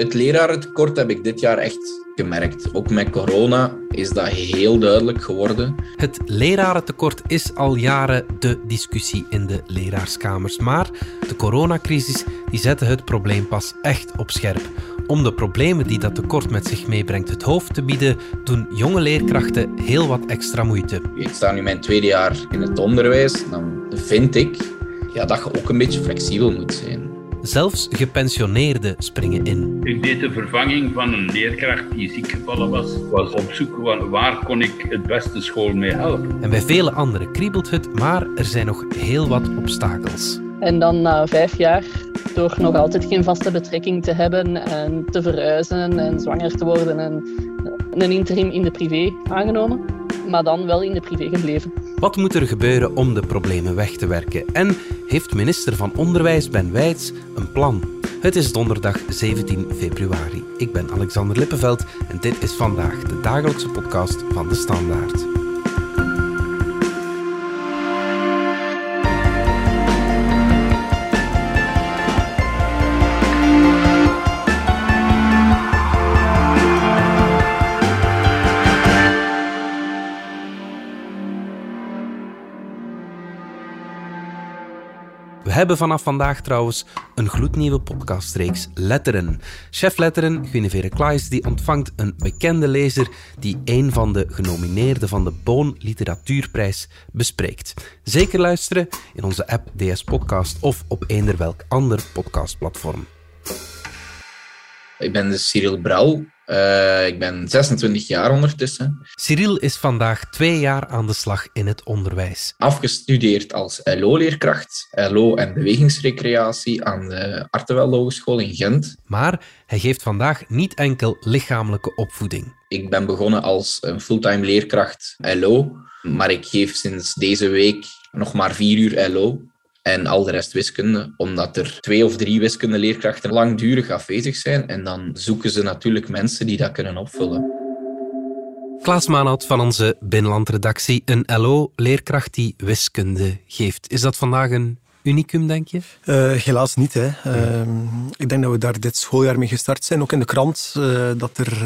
Het lerarentekort heb ik dit jaar echt gemerkt. Ook met corona is dat heel duidelijk geworden. Het lerarentekort is al jaren de discussie in de leraarskamers. Maar de coronacrisis die zette het probleem pas echt op scherp. Om de problemen die dat tekort met zich meebrengt het hoofd te bieden, doen jonge leerkrachten heel wat extra moeite. Ik sta nu mijn tweede jaar in het onderwijs. Dan vind ik ja, dat je ook een beetje flexibel moet zijn. Zelfs gepensioneerden springen in. Ik deed de vervanging van een leerkracht die ziek gevallen was. Was op zoek van waar kon ik het beste school mee helpen. En bij vele anderen kriebelt het, maar er zijn nog heel wat obstakels. En dan na vijf jaar, door nog altijd geen vaste betrekking te hebben en te verhuizen en zwanger te worden en een interim in de privé aangenomen, maar dan wel in de privé gebleven. Wat moet er gebeuren om de problemen weg te werken? En heeft minister van Onderwijs Ben Wijts een plan? Het is donderdag 17 februari. Ik ben Alexander Lippenveld en dit is vandaag de dagelijkse podcast van de Standaard. Hebben vanaf vandaag trouwens een gloednieuwe podcastreeks Letteren. Chef Letteren, Guinevere Klaes, die ontvangt een bekende lezer die een van de genomineerden van de Boon Literatuurprijs bespreekt. Zeker luisteren in onze app DS Podcast of op eender welk ander podcastplatform. Ik ben dus Cyril Brouw. Uh, ik ben 26 jaar ondertussen. Cyril is vandaag twee jaar aan de slag in het onderwijs. Afgestudeerd als LO-leerkracht, LO en bewegingsrecreatie aan de Artewel Hogeschool in Gent. Maar hij geeft vandaag niet enkel lichamelijke opvoeding. Ik ben begonnen als een fulltime leerkracht LO, maar ik geef sinds deze week nog maar vier uur LO en al de rest wiskunde, omdat er twee of drie wiskundeleerkrachten langdurig afwezig zijn. En dan zoeken ze natuurlijk mensen die dat kunnen opvullen. Klaas Maanhout van onze binnenlandredactie, een LO-leerkracht die wiskunde geeft. Is dat vandaag een unicum, denk je? Uh, helaas niet. Hè. Uh, ik denk dat we daar dit schooljaar mee gestart zijn. Ook in de krant uh, dat er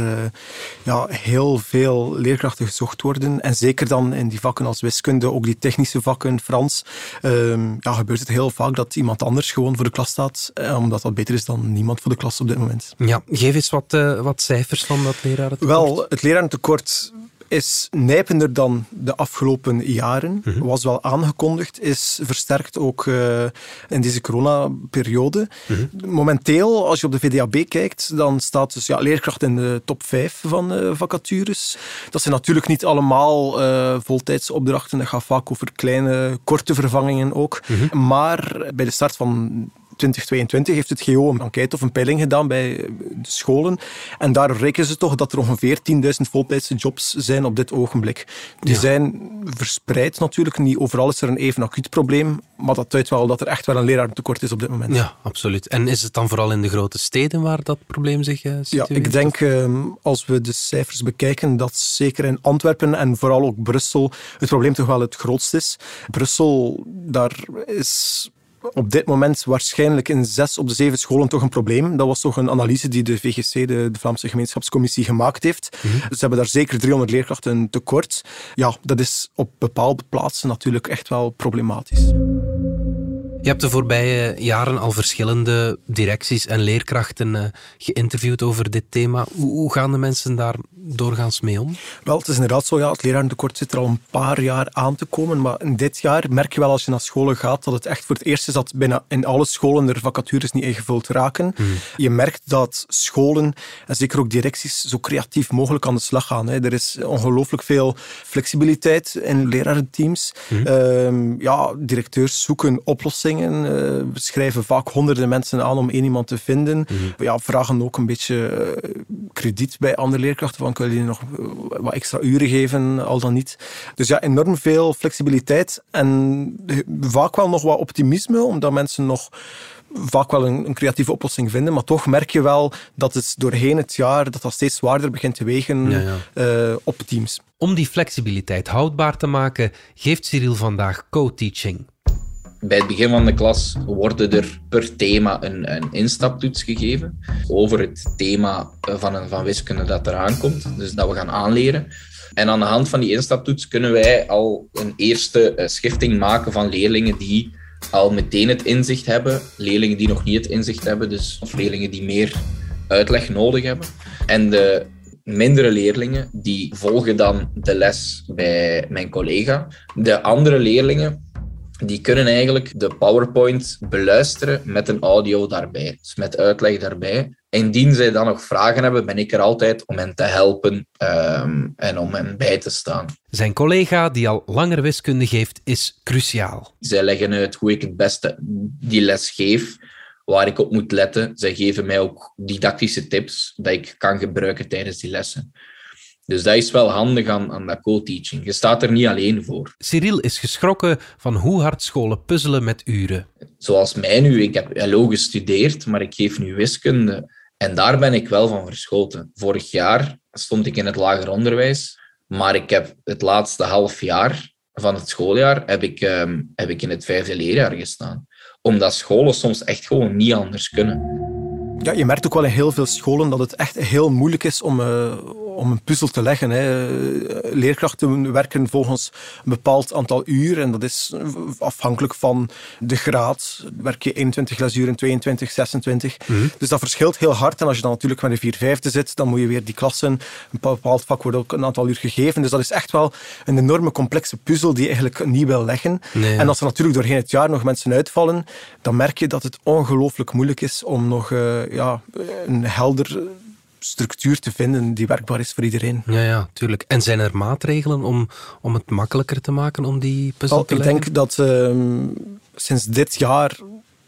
ja, heel veel leerkrachten gezocht worden. En zeker dan in die vakken als wiskunde, ook die technische vakken, Frans, ehm, ja, gebeurt het heel vaak dat iemand anders gewoon voor de klas staat. omdat dat beter is dan niemand voor de klas op dit moment. Ja, geef eens wat, wat cijfers van dat lerarentekort. Wel, het lerarentekort is nijpender dan de afgelopen jaren. Mm Was wel aangekondigd, is versterkt ook uh, in deze coronaperiode. Mm Momenteel, als je op de VDAB kijkt, dan staat dus ja, leerkracht in de top 5 van uh, vacatures. Dat zijn natuurlijk niet allemaal uh, voltijdsopdrachten. Dat gaat vaak over kleine, korte vervangingen ook. Mm Maar bij de start van 2022 heeft het GO een enquête of een peiling gedaan bij de scholen. En daar rekenen ze toch dat er ongeveer 10.000 voltijdse jobs zijn op dit ogenblik. Die zijn verspreid natuurlijk. Niet overal is er een even acuut probleem. Maar dat duidt wel dat er echt wel een leraartekort is op dit moment. Ja, absoluut. En is het dan vooral in de grote steden waar dat probleem zich uh, Ja, ik denk uh, als we de cijfers bekijken dat zeker in Antwerpen en vooral ook Brussel het probleem toch wel het grootst is. Brussel, daar is op dit moment waarschijnlijk in zes op de zeven scholen toch een probleem. Dat was toch een analyse die de VGC, de, de Vlaamse Gemeenschapscommissie, gemaakt heeft. Mm Ze hebben daar zeker 300 leerkrachten tekort. Ja, dat is op bepaalde plaatsen natuurlijk echt wel problematisch. Je hebt de voorbije jaren al verschillende directies en leerkrachten uh, geïnterviewd over dit thema. Hoe, gaan de mensen daar doorgaans mee om? Wel, het is inderdaad zo, ja, het lerarentekort zit er al een paar jaar aan te komen. Maar in dit jaar merk je wel als je naar scholen gaat dat het echt voor het eerst is dat bijna in alle scholen er vacatures niet ingevuld raken. Mhm. Je merkt dat scholen, en zeker ook directies, zo creatief mogelijk aan de slag gaan. Hè. Er is ongelooflijk veel flexibiliteit in lerarenteams. Mm ja, directeurs zoeken oplossingen uh, we schrijven vaak honderden mensen aan om één iemand te vinden. Mm -hmm. ja, vragen ook een beetje uh, krediet bij andere leerkrachten. Van, kunnen jullie nog eh, wat extra uren geven, al dan niet. Dus ja, enorm veel flexibiliteit. En vaak wel nog wat optimisme, omdat mensen nog vaak wel een, een, creatieve oplossing vinden, maar toch merk je wel dat het doorheen het jaar dat dat steeds zwaarder begint te wegen ja, ja. Uh, op teams. Om die flexibiliteit houdbaar te maken, geeft Cyril vandaag co-teaching. Bij het begin van de klas worden er per thema een, een instaptoets gegeven over het thema van, van wiskunde dat eraan komt. Dus dat we gaan aanleren. En aan de hand van die instaptoets kunnen wij al een eerste eh, schifting maken van leerlingen die al meteen het inzicht hebben, leerlingen die nog niet het inzicht hebben, dus, of leerlingen die meer uitleg nodig hebben. En de mindere leerlingen die volgen dan de les bij mijn collega. De andere leerlingen die kunnen eigenlijk de PowerPoint beluisteren met een audio daarbij, dus met uitleg daarbij. Indien zij dan nog vragen hebben, ben ik er altijd om hen te helpen um, en om hen bij te staan. Zijn collega, die al langer wiskunde geeft, is cruciaal. Zij leggen uit hoe ik het beste die les geef, waar ik op moet letten. Zij geven mij ook didactische tips dat ik kan gebruiken tijdens die lessen. Dus dat is wel handig aan, aan dat co-teaching. Je staat er niet alleen voor. Cyril is geschrokken van hoe hard scholen puzzelen met uren. Zoals mij nu, ik heb LO gestudeerd, maar ik geef nu wiskunde. En daar ben ik wel van verschoten. Vorig jaar stond ik in het lager onderwijs, maar ik heb het laatste half jaar van het schooljaar heb ik, um, heb ik in het vijfde leerjaar gestaan. Omdat scholen soms echt gewoon niet anders kunnen. Ja, je merkt ook wel in heel veel scholen dat het echt heel moeilijk is om, uh, om een puzzel te leggen. Hè. Leerkrachten werken volgens een bepaald aantal uur en dat is afhankelijk van de graad. Werk je 21 lesuren, 22, 26. Mm Dus dat verschilt heel hard. En als je dan natuurlijk met een 4 vijfde zit, dan moet je weer die klassen, een bepaald vak wordt ook een aantal uur gegeven. Dus dat is echt wel een enorme complexe puzzel die je eigenlijk niet wil leggen. Nee. En als er natuurlijk doorheen het jaar nog mensen uitvallen, dan merk je dat het ongelooflijk moeilijk is om nog uh, ja, een helder structuur te vinden die werkbaar is voor iedereen. Ja, ja, tuurlijk. En zijn er maatregelen om, om het makkelijker te maken om die puzzel oh, te leggen? Ik denk dat uh, sinds dit jaar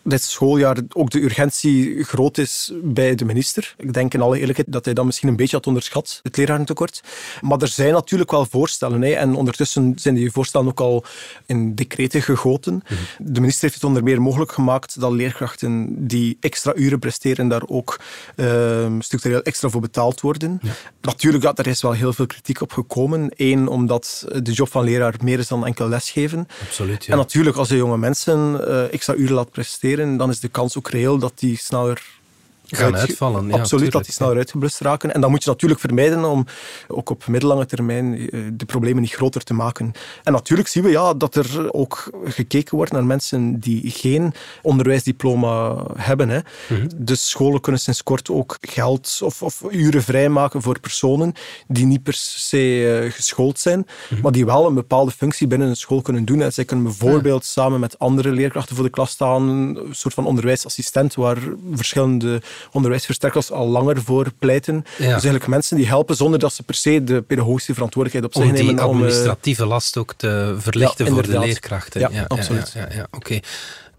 dit schooljaar ook de urgentie groot is bij de minister. Ik denk in alle eerlijkheid dat hij dat misschien een beetje had onderschat, het lerarentekort. Maar er zijn natuurlijk wel voorstellen. Hè, en ondertussen zijn die voorstellen ook al in decreten gegoten. Mhm. De minister heeft het onder meer mogelijk gemaakt dat leerkrachten die extra uren presteren daar ook uh, structureel extra voor betaald worden. Natuurlijk, dat er is wel heel veel kritiek op gekomen. Eén, omdat de job van leraar meer is dan enkel lesgeven. Absoluut, ja. En natuurlijk, als je jonge mensen uh, extra uren laat presteren, dan is de kans ook reëel dat die sneller gaan uitvallen. Ja, absoluut, dat die sneller uitgeblust raken. En dat moet je natuurlijk vermijden om ook op middellange termijn eh, de problemen niet groter te maken. En natuurlijk zien we ja, dat er ook gekeken wordt naar mensen die geen onderwijsdiploma hebben. Hè. Dus scholen kunnen sinds kort ook geld of, of uren vrijmaken voor personen die niet per se uh, geschoold zijn, mhm. maar die wel een bepaalde functie binnen een school kunnen doen. En zij kunnen bijvoorbeeld samen met andere leerkrachten voor de klas staan, een soort van onderwijsassistent, waar verschillende onderwijsverstrekkers al langer voor pleiten. Dus eigenlijk mensen die helpen zonder dat ze per se de pedagogische verantwoordelijkheid op zich nemen. om die administratieve last ook te verlichten voor de leerkrachten. Ja, absoluut. Ja, ja, Oké.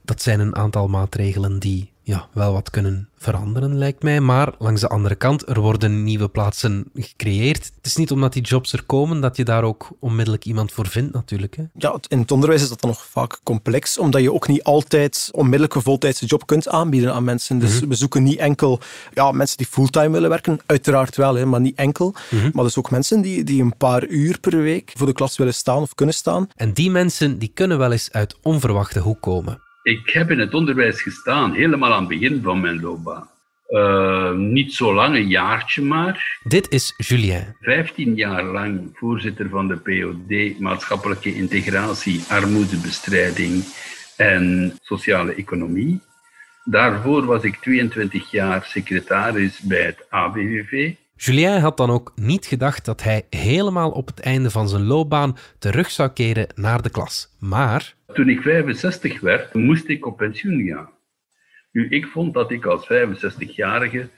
Dat zijn een aantal maatregelen die ja, wel wat kunnen veranderen, lijkt mij. Maar langs de andere kant, er worden nieuwe plaatsen gecreëerd. Het is niet omdat die jobs er komen dat je daar ook onmiddellijk iemand voor vindt, natuurlijk. Hè? Ja, in het onderwijs is dat dan nog vaak complex, omdat je ook niet altijd onmiddellijk een voltijdse job kunt aanbieden aan mensen. Dus mhm. we zoeken niet enkel ja, mensen die fulltime willen werken, uiteraard wel, hè, maar niet enkel. Mhm. Maar dus ook mensen die, die een paar uur per week voor de klas willen staan of kunnen staan. En die mensen die kunnen wel eens uit onverwachte hoek komen. Ik heb in het onderwijs gestaan, helemaal aan het begin van mijn loopbaan. Uh, niet zo lang, een jaartje maar. Dit is Julien. Vijftien jaar lang voorzitter van de POD, maatschappelijke integratie, armoedebestrijding en sociale economie. Daarvoor was ik 22 jaar secretaris bij het ABVV. Julien had dan ook niet gedacht dat hij helemaal op het einde van zijn loopbaan terug zou keren naar de klas. Maar toen ik 65 werd, moest ik op pensioen gaan. Nu, ik vond dat ik als 65-jarige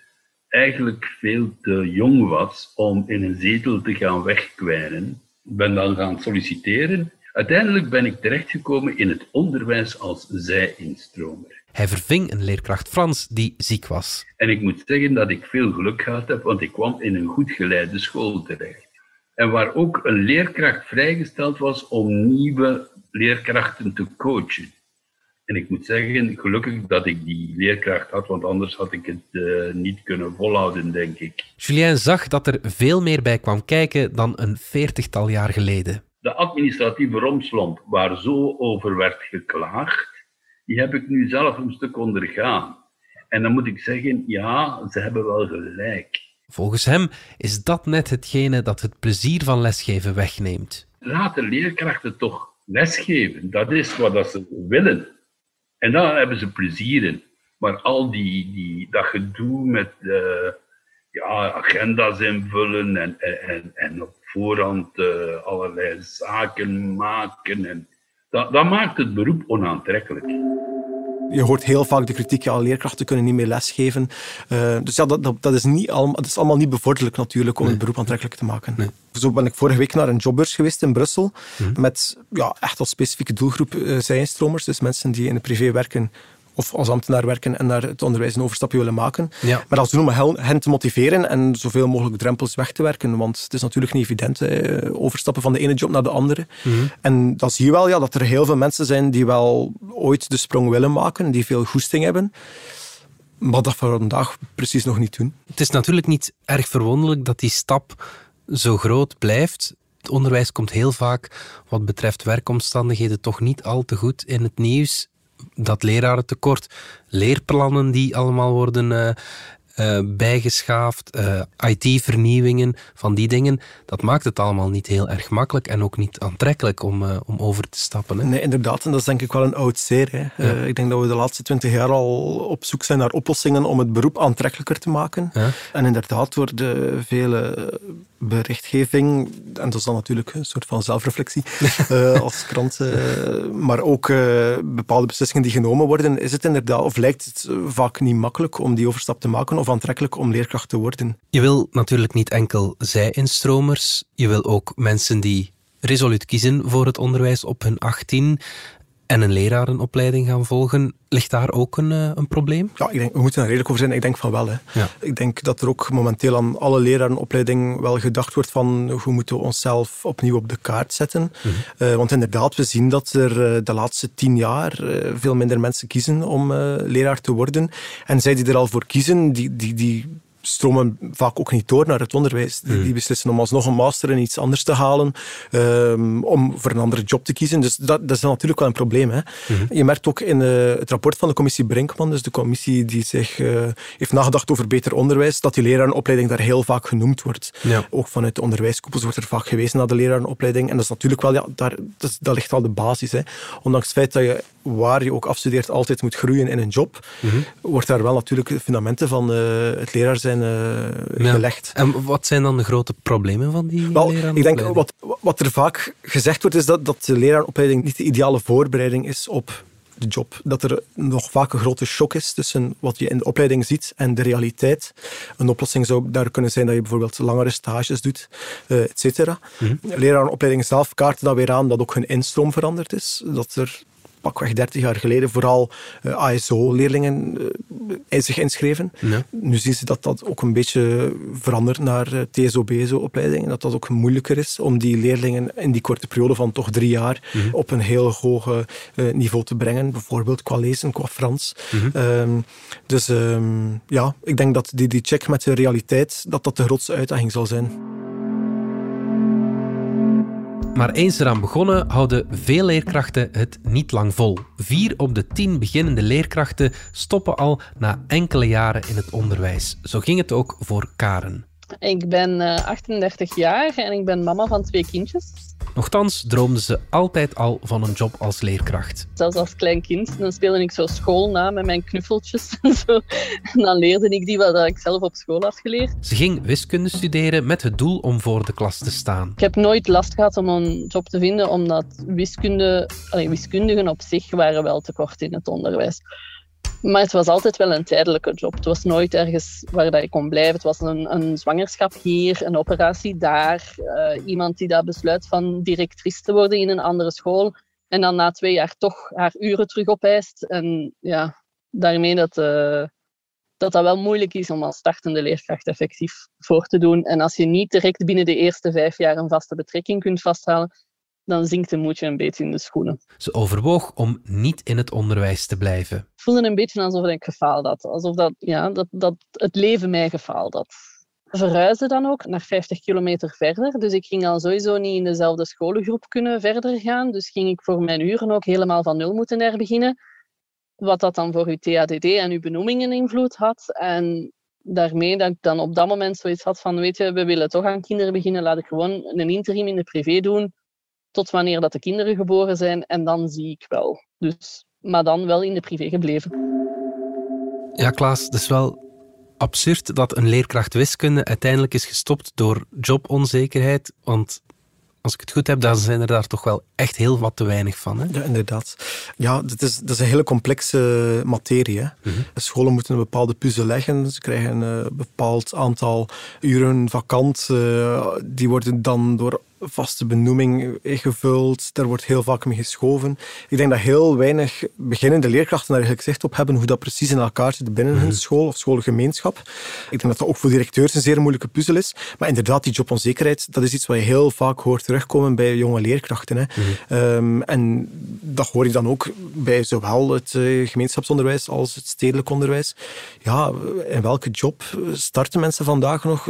eigenlijk veel te jong was om in een zetel te gaan wegkwijnen. Ik ben dan gaan solliciteren. Uiteindelijk ben ik terechtgekomen in het onderwijs als zij-instromer. Hij verving een leerkracht Frans die ziek was. En ik moet zeggen dat ik veel geluk gehad heb, want ik kwam in een goed geleide school terecht. En waar ook een leerkracht vrijgesteld was om nieuwe leerkrachten te coachen. En ik moet zeggen, gelukkig dat ik die leerkracht had, want anders had ik het uh, niet kunnen volhouden, denk ik. Julien zag dat er veel meer bij kwam kijken dan een veertigtal jaar geleden. De administratieve romslomp waar zo over werd geklaagd, die heb ik nu zelf een stuk ondergaan. En dan moet ik zeggen, ja, ze hebben wel gelijk. Volgens hem is dat net hetgene dat het plezier van lesgeven wegneemt. Laat de leerkrachten toch lesgeven. Dat is wat ze willen. En daar hebben ze plezier in. Maar al die, die, dat gedoe met uh, ja, agenda's invullen en, en, en op voorhand uh, allerlei zaken maken, en, dat, dat maakt het beroep onaantrekkelijk. Je hoort heel vaak de kritiek, ja, leerkrachten kunnen niet meer lesgeven. Uh, dus ja, dat, dat, dat, is niet allemaal, dat is allemaal niet bevorderlijk natuurlijk om het beroep aantrekkelijk te maken. Nee. Zo ben ik vorige week naar een jobbeurs geweest in Brussel, mhm. met ja, echt als specifieke doelgroep uh, zijinstromers, dus mensen die in de privé werken of als ambtenaar werken en naar het onderwijs een overstapje willen maken. Ja. Maar als doen om hen te motiveren en zoveel mogelijk drempels weg te werken. Want het is natuurlijk niet evident, overstappen van de ene job naar de andere. Mhm. En dan zie je wel ja, dat er heel veel mensen zijn die wel ooit de sprong willen maken, die veel goesting hebben. Maar dat voor vandaag precies nog niet doen. Het is natuurlijk niet erg verwonderlijk dat die stap zo groot blijft. Het onderwijs komt heel vaak, wat betreft werkomstandigheden, toch niet al te goed in het nieuws dat lerarentekort, leerplannen die allemaal worden uh, uh, bijgeschaafd, uh, eh, IT-vernieuwingen, van die dingen. Dat maakt het allemaal niet heel erg makkelijk en ook niet aantrekkelijk om, uh, om over te stappen. Hè? Nee, inderdaad. En dat is denk ik wel een oud zeer. Hè. ik denk dat we de laatste twintig jaar al op zoek zijn naar oplossingen om het beroep aantrekkelijker te maken. Ja. En inderdaad, door de vele berichtgeving, en dat is dan natuurlijk een soort van zelfreflectie als krant, maar ook bepaalde beslissingen die genomen worden, is het inderdaad, of lijkt het vaak niet makkelijk om die overstap te maken of aantrekkelijk om leerkracht te worden. Je wil natuurlijk niet enkel zij-instromers, je wil ook mensen die resoluut kiezen voor het onderwijs op hun 18 en een lerarenopleiding gaan volgen. Ligt daar ook een, eh, een probleem? Ja, ik denk, we moeten er redelijk over zijn. Ik denk van wel. Hè. Ja. Ik denk dat er ook momenteel aan alle lerarenopleiding wel gedacht wordt van hoe moeten we onszelf opnieuw op de kaart zetten. Mm want inderdaad, we zien dat er uh, de laatste tien jaar veel minder mensen kiezen om leraar te worden. En zij die er al voor kiezen, die, die, die stromen vaak ook niet door naar het onderwijs. Die, hmm. beslissen om alsnog een master in iets anders te halen, um, om voor een andere job te kiezen. Dus dat, dat is natuurlijk wel een probleem. Hè. Hmm. Je merkt ook in uh, het rapport van de commissie Brinkman, dus de commissie die zich uh, heeft nagedacht over beter onderwijs, dat die lerarenopleiding daar heel vaak genoemd wordt. Ja. Ook vanuit de onderwijskoepels wordt er vaak gewezen naar de lerarenopleiding. En dat is natuurlijk wel, ja, daar, dat, dat ligt al de basis. Hè. Ondanks het feit dat je waar je ook afstudeert altijd moet groeien in een job, mm wordt daar wel natuurlijk de fundamenten van uh, het leraar zijn uh, gelegd. En wat zijn dan de grote problemen van die wel, Ik denk, wat, wat er vaak gezegd wordt, is dat, dat de leraaropleiding niet de ideale voorbereiding is op de job. Dat er nog vaak een grote shock is tussen wat je in de opleiding ziet en de realiteit. Een oplossing zou daar kunnen zijn dat je bijvoorbeeld langere stages doet, uh, et cetera. Mm -hmm. zelf kaarten dan weer aan dat ook hun instroom veranderd is. Dat er pakweg 30 jaar geleden vooral eh, ASO-leerlingen zich inschreven. Nu zien ze dat dat ook een beetje verandert naar uh, TSO-BSO-opleidingen. Dat dat ook moeilijker is om die leerlingen in die korte periode van toch drie jaar mhm. op een heel hoog niveau te brengen. Bijvoorbeeld qua lezen, qua Frans. Mhm. Ehm, dus um, ja, ik denk dat die, die check met de realiteit, dat dat de grootste uitdaging zal zijn. Maar eens eraan begonnen, houden veel leerkrachten het niet lang vol. Vier op de tien beginnende leerkrachten stoppen al na enkele jaren in het onderwijs. Zo ging het ook voor Karen. Ik ben 38 eh, jaar en ik ben mama van twee kindjes. Nochtans droomde ze altijd al van een job als leerkracht. Zelfs als klein kind, dan speelde ik zo school na met mijn knuffeltjes en zo. En dan leerde ik die wat ik zelf op school had geleerd. Ze ging wiskunde studeren met het doel om voor de klas te staan. Ik heb nooit last gehad om een job te vinden, omdat wiskunde, allee, wiskundigen op zich waren wel tekort in het onderwijs. Maar het was altijd wel een tijdelijke job. Het was nooit ergens waar dat ik kon blijven. Het was een, een zwangerschap hier, een operatie daar. Uh, iemand die dat besluit van directrice te worden in een andere school. En dan na twee jaar toch haar uren terug opeist. En ja, daarmee dat, uh, dat dat wel moeilijk is om als startende leerkracht effectief voor te doen. En als je niet direct binnen de eerste vijf jaar een vaste betrekking kunt vasthalen, dan zinkt de moedje een beetje in de schoenen. Ze overwoog om niet in het onderwijs te blijven. Ik voelde een beetje alsof ik gefaald had. Alsof dat, ja, dat, dat het leven mij gefaald had. Verhuisde dan ook naar 50 kilometer verder. Dus ik ging dan sowieso niet in dezelfde scholengroep kunnen verder gaan. Dus ging ik voor mijn uren ook helemaal van nul moeten herbeginnen. wat dat dan voor uw TADD en uw benoemingen invloed had. En daarmee dat ik dan op dat moment zoiets had van, weet je, we willen toch aan kinderen beginnen, laat ik gewoon een interim in de privé doen, tot wanneer dat de kinderen geboren zijn, en dan zie ik wel. Dus, maar dan wel in de privé gebleven. Ja, Klaas, het is wel absurd dat een leerkracht wiskunde uiteindelijk is gestopt door jobonzekerheid, want als ik het goed heb, dan zijn er daar toch wel echt heel wat te weinig van. Hè? Ja, inderdaad. Ja, dat is, dat is een hele complexe materie. Hè. Mhm. Scholen moeten een bepaalde puzzel leggen. Ze krijgen een bepaald aantal uren vakant. Uh, die worden dan door vaste benoeming ingevuld. Daar wordt heel vaak mee geschoven. Ik denk dat heel weinig beginnende leerkrachten daar eigenlijk zicht op hebben hoe dat precies in elkaar zit binnen hun mhm. school of schoolgemeenschap. Ik denk dat dat ook voor directeurs een zeer moeilijke puzzel is. Maar inderdaad, die jobonzekerheid, dat is iets wat je heel vaak hoort terugkomen bij jonge leerkrachten. Hè. Mhm. Ehm, en dat hoor je dan ook bij zowel het uh, gemeenschapsonderwijs als het stedelijk onderwijs. Ja, in welke job starten mensen vandaag nog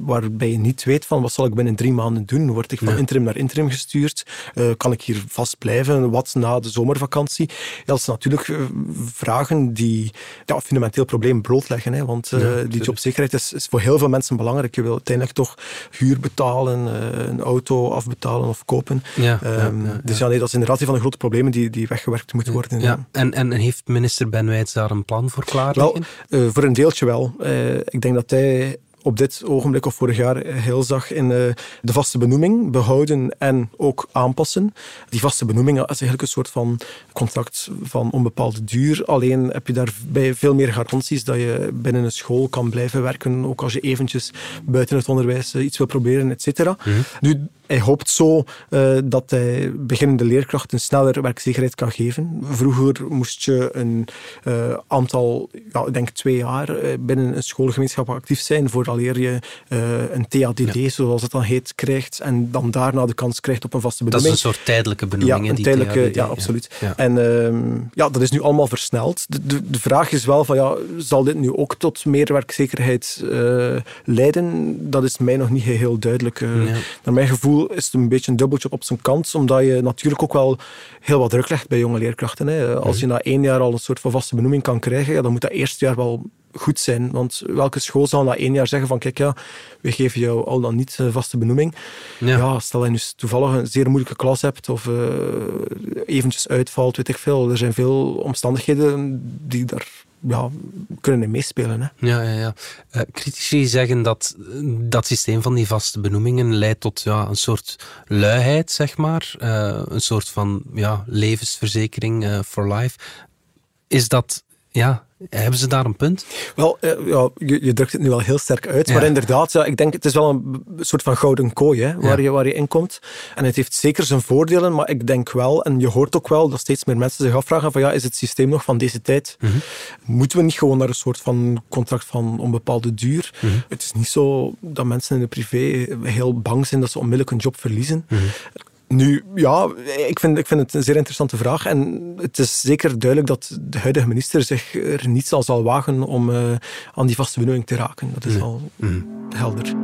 waarbij je niet weet van wat zal ik binnen drie maanden doen? Word ik van interim naar interim gestuurd? Uh, kan ik hier vast blijven? Wat na de zomervakantie? Dat zijn natuurlijk eh, vragen die ja, een fundamenteel probleem blootleggen. Hè, want uh, die jobzekerheid is, is, voor heel veel mensen belangrijk. Je wil uiteindelijk toch huur betalen, een auto afbetalen of kopen. Ja, um, dus ja, nee, dat is inderdaad een van de grote problemen die, die weggewerkt moeten worden. Ja. En, en heeft minister Ben Wijts daar een plan voor klaar Wel, voor een deeltje wel. ik denk dat hij op dit ogenblik of vorig jaar heel zag in eh, de vaste benoeming behouden en ook aanpassen. Die vaste benoeming is eigenlijk een soort van contract van onbepaalde duur. Alleen heb je daarbij veel meer garanties dat je binnen een school kan blijven werken, ook als je eventjes buiten het onderwijs eh, iets wil proberen, et cetera. Mhm. Nu, hij hoopt zo uh, dat hij beginnende leerkrachten sneller werkzekerheid kan geven. Vroeger moest je een uh, aantal, ja, ik denk twee jaar, eh, binnen een schoolgemeenschap actief zijn je een TADD, zoals het dan heet, krijgt en dan daarna de kans krijgt op een vaste benoeming. Dat is een soort tijdelijke benoeming. Ja, een tijdelijke, TADD, ja, absoluut. Ja. En uh, ja, dat is nu allemaal versneld. De, de, de, vraag is wel van, ja, zal dit nu ook tot meer werkzekerheid leiden? Dat is mij nog niet heel duidelijk. Naar mijn gevoel is het een beetje een dubbeltje op zijn kant, omdat je natuurlijk ook wel heel wat druk legt bij jonge leerkrachten. Hè. Als je na één jaar al een soort van vaste benoeming kan krijgen, ja, dan moet dat eerste jaar wel goed zijn. Want welke school zal na één jaar zeggen van kijk, ja, we geven jou al dan niet een vaste benoeming. Ja. stel dat je nu toevallig een zeer moeilijke klas hebt of uh, eventjes uitvalt, weet ik veel. Er zijn veel omstandigheden die daar ja, kunnen meespelen. Hè. Ja, ja, ja. Uh, critici zeggen dat dat systeem van die vaste benoemingen leidt tot ja, een soort luiheid, zeg maar. Uh, een soort van ja, levensverzekering for life. Is dat ja, hebben ze daar een punt? Wel, eh, ja, je, je, drukt het nu wel heel sterk uit. Maar inderdaad, ja, ik denk het is wel een soort van gouden kooi hè, waar, je, waar je in komt. En het heeft zeker zijn voordelen, maar ik denk wel, en je hoort ook wel dat steeds meer mensen zich afvragen van ja, is het systeem nog van deze tijd? Mhm. Moeten we niet gewoon naar een soort van contract van onbepaalde duur? Mhm. Het is niet zo dat mensen in de privé heel bang zijn dat ze onmiddellijk een job verliezen. Mhm. Nu, ja, ik vind, ik vind het een zeer interessante vraag. En het is zeker duidelijk dat de huidige minister zich er niet zal, zal wagen om uh, aan die vaste benoeming te raken. Dat is mm. al mm. helder.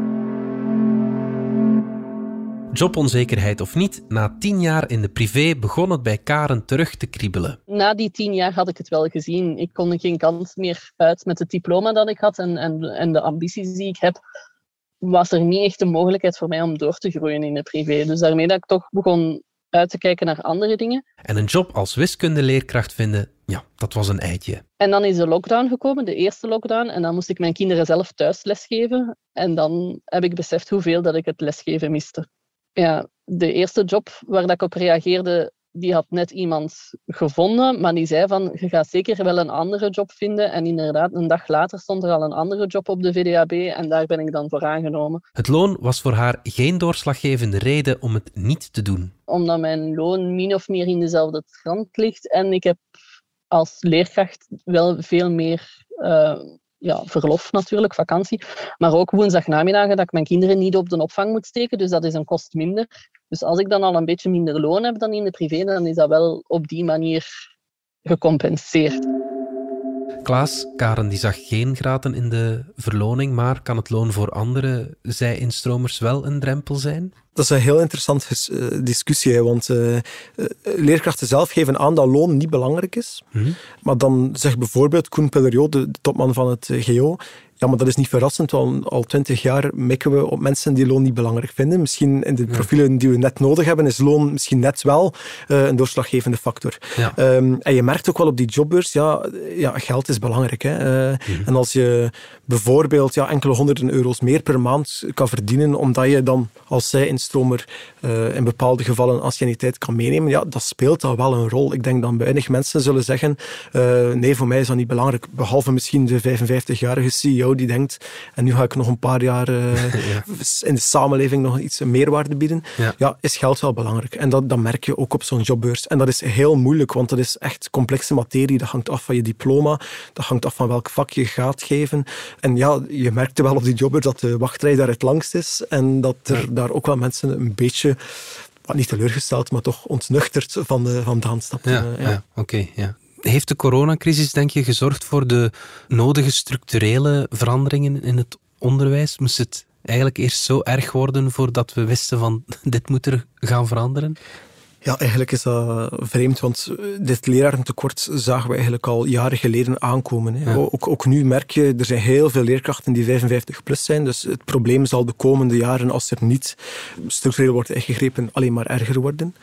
Jobonzekerheid of niet, na tien jaar in de privé begon het bij Karen terug te kriebelen. Na die tien jaar had ik het wel gezien. Ik kon geen kans meer uit met het diploma dat ik had en, en, en de ambities die ik heb was er niet echt de mogelijkheid voor mij om door te groeien in de privé. Dus daarmee dat ik toch begon uit te kijken naar andere dingen. En een job als wiskundeleerkracht vinden, ja, dat was een eitje. En dan is de lockdown gekomen, de eerste lockdown. En dan moest ik mijn kinderen zelf thuis lesgeven. En dan heb ik beseft hoeveel dat ik het lesgeven miste. Ja, de eerste job waar dat ik op reageerde, die had net iemand gevonden, maar die zei van, je gaat zeker wel een andere job vinden. En inderdaad, een dag later stond er al een andere job op de VDAB en daar ben ik dan voor aangenomen. Het loon was voor haar geen doorslaggevende reden om het niet te doen. Omdat mijn loon min of meer in dezelfde trant ligt en ik heb als leerkracht wel veel meer uh, ja, verlof natuurlijk, vakantie. Maar ook woensdagnamiddagen dat ik mijn kinderen niet op de opvang moet steken. Dus dat is een kost minder. Dus als ik dan al een beetje minder loon heb dan in de privé, dan is dat wel op die manier gecompenseerd. Klaas, Karen die zag geen graten in de verloning, maar kan het loon voor andere zij-instromers wel een drempel zijn? Dat is een heel interessante eh, discussie, want uh, leerkrachten zelf geven aan dat loon niet belangrijk is. Mhm. Maar dan zegt bijvoorbeeld Koen Pelleriot, de topman van het GO, ja, maar dat is niet verrassend, want al twintig jaar mikken we op mensen die loon niet belangrijk vinden. Misschien in de profielen die we net nodig hebben, is loon misschien net wel uh, een doorslaggevende factor. Ja. Um, en je merkt ook wel op die jobbeurs, ja, ja geld is belangrijk. Hè. Uh, mm En als je bijvoorbeeld ja, enkele honderden euro's meer per maand kan verdienen, omdat je dan als zij-instromer uh, in bepaalde gevallen anciëniteit kan meenemen, ja, dat speelt dan wel een rol. Ik denk dat weinig mensen zullen zeggen, nee, voor mij is dat niet belangrijk. Behalve misschien de 55-jarige CEO die denkt, en nu ga ik nog een paar jaar uh, in de samenleving nog iets meerwaarde bieden, ja. is geld wel belangrijk. En dat, dat merk je ook op zo'n jobbeurs. En dat is heel moeilijk, want dat is echt complexe materie. Dat hangt af van je diploma, dat hangt af van welk vak je gaat geven. En ja, je merkte wel op die jobbeurs dat de wachtrij daar het langst is en dat er daar ook wel mensen een beetje niet teleurgesteld, maar toch ontnuchterd van de, van de handstap. Ja, ja. ja oké. ja heeft de coronacrisis, denk je, gezorgd voor de nodige structurele veranderingen in het onderwijs? Moest het eigenlijk eerst zo erg worden voordat we wisten van dit moet er gaan veranderen? Ja, eigenlijk is dat vreemd, want eh, dit lerarentekort zagen we eigenlijk al jaren geleden aankomen. Hè. Ook, ook, nu merk je, er zijn heel veel leerkrachten die 55 plus zijn, dus het probleem zal de komende jaren, als er niet structureel wordt ingegrepen, alleen maar erger worden.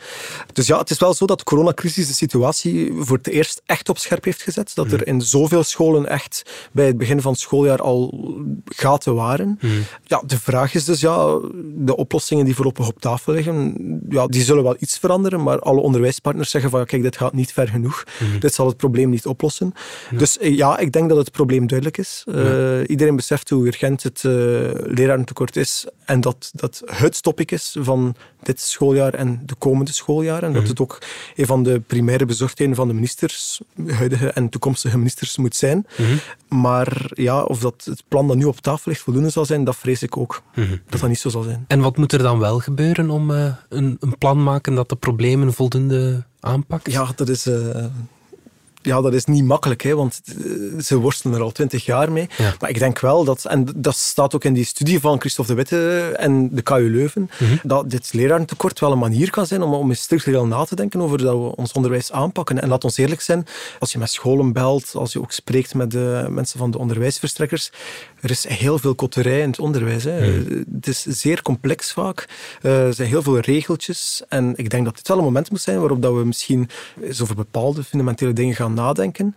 Dus ja, het is wel zo dat de coronacrisis de situatie voor het eerst echt op scherp heeft gezet, dat er mhm. in zoveel scholen echt bij het begin van het schooljaar al gaten waren. Mhm. Ja, de vraag is dus, ja, de oplossingen die voorlopig op tafel liggen, ja, die zullen wel iets veranderen, maar alle onderwijspartners zeggen van kijk, dit gaat niet ver genoeg. Mhm. Dit zal het probleem niet oplossen. Dus eh, ja, ik denk dat het probleem duidelijk is. Uh, iedereen beseft hoe urgent het uh, lerarentekort is en dat dat het topic is van dit schooljaar en de komende schooljaren. En dat mhm. het ook een van de primaire bezorgdheden van de ministers, huidige en toekomstige ministers, moet zijn. Mhm. Maar ja, of dat het plan dat nu op tafel ligt voldoende zal zijn, dat vrees ik ook. Dat dat niet zo zal zijn. En wat moet er dan wel gebeuren om een, een plan maken dat de problemen problemen voldoende aanpakt? Ja, dat is, uh, ja, dat is niet makkelijk, hè, want eh, ze worstelen er al twintig jaar mee. Maar ik denk wel dat, en dat staat ook in die studie van Christophe de Witte en de KU Leuven, mhm. dat dit lerarentekort wel een manier kan zijn om, om eens structureel na te denken over dat we ons onderwijs aanpakken. En laat ons eerlijk zijn, als je met scholen belt, als je ook spreekt met de mensen van de onderwijsverstrekkers, er is heel veel kotterij in het onderwijs. Hè. Mhm. Het is zeer complex vaak. Eh, er zijn heel veel regeltjes. En ik denk dat dit wel een moment moet zijn waarop dat we misschien eens over bepaalde fundamentele dingen gaan nadenken.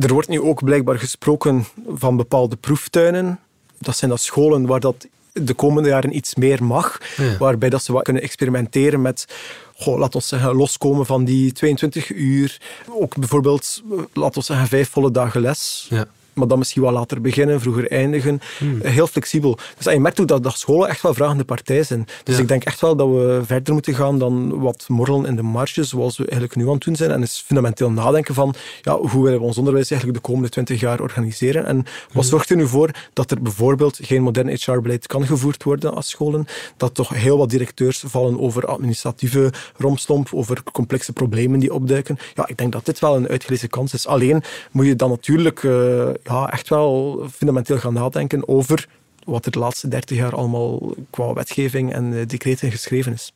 Er wordt nu ook blijkbaar gesproken van bepaalde proeftuinen. Dat zijn dat scholen waar dat de komende jaren iets meer mag. Waarbij dat ze wat kunnen experimenteren met goh, laten we zeggen, loskomen van die 22 uur. Ook bijvoorbeeld, laten we zeggen, vijf volle dagen les. Ja maar dan misschien wel later beginnen, vroeger eindigen. Hmm. Heel flexibel. Dus je merkt ook dat, dat scholen echt wel vragende partij zijn. Dus ik denk echt wel dat we verder moeten gaan dan wat morrelen in de marges, zoals we eigenlijk nu aan het doen zijn. En is fundamenteel nadenken van ja, hoe willen we ons onderwijs eigenlijk de komende twintig jaar organiseren. En wat hmm. zorgt er nu voor dat er bijvoorbeeld geen modern HR-beleid kan gevoerd worden als scholen? Dat toch heel wat directeurs vallen over administratieve romstomp, over complexe problemen die opduiken. Ja, ik denk dat dit wel een uitgelezen kans is. Alleen moet je dan natuurlijk uh, ja, echt wel fundamenteel gaan nadenken over wat er de laatste dertig jaar allemaal qua wetgeving en eh, decreten geschreven is.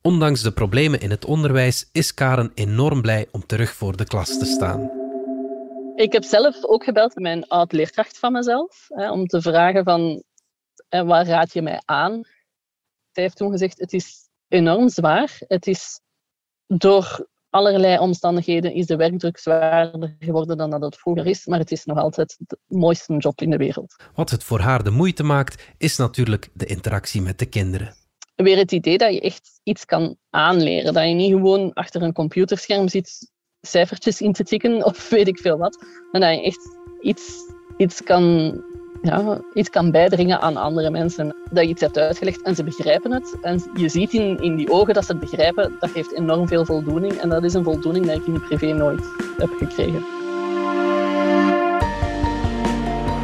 Ondanks de problemen in het onderwijs is Karen enorm blij om terug voor de klas te staan. Ik heb zelf ook gebeld met mijn oud-leerkracht van mezelf, hè, om te vragen van, eh, waar raad je mij aan? Zij heeft toen gezegd, het is enorm zwaar. Het is door allerlei omstandigheden is de werkdruk zwaarder geworden dan dat het vroeger is, maar het is nog altijd de mooiste job in de wereld. Wat het voor haar de moeite maakt, is natuurlijk de interactie met de kinderen. Weer het idee dat je echt iets kan aanleren, dat je niet gewoon achter een computerscherm zit cijfertjes in te tikken of weet ik veel wat, maar dat je echt iets, iets kan ja, iets kan bijdringen aan andere mensen. Dat je iets hebt uitgelegd en ze begrijpen het. En je ziet in, in die ogen dat ze het begrijpen, dat geeft enorm veel voldoening. En dat is een voldoening die ik in de privé nooit heb gekregen.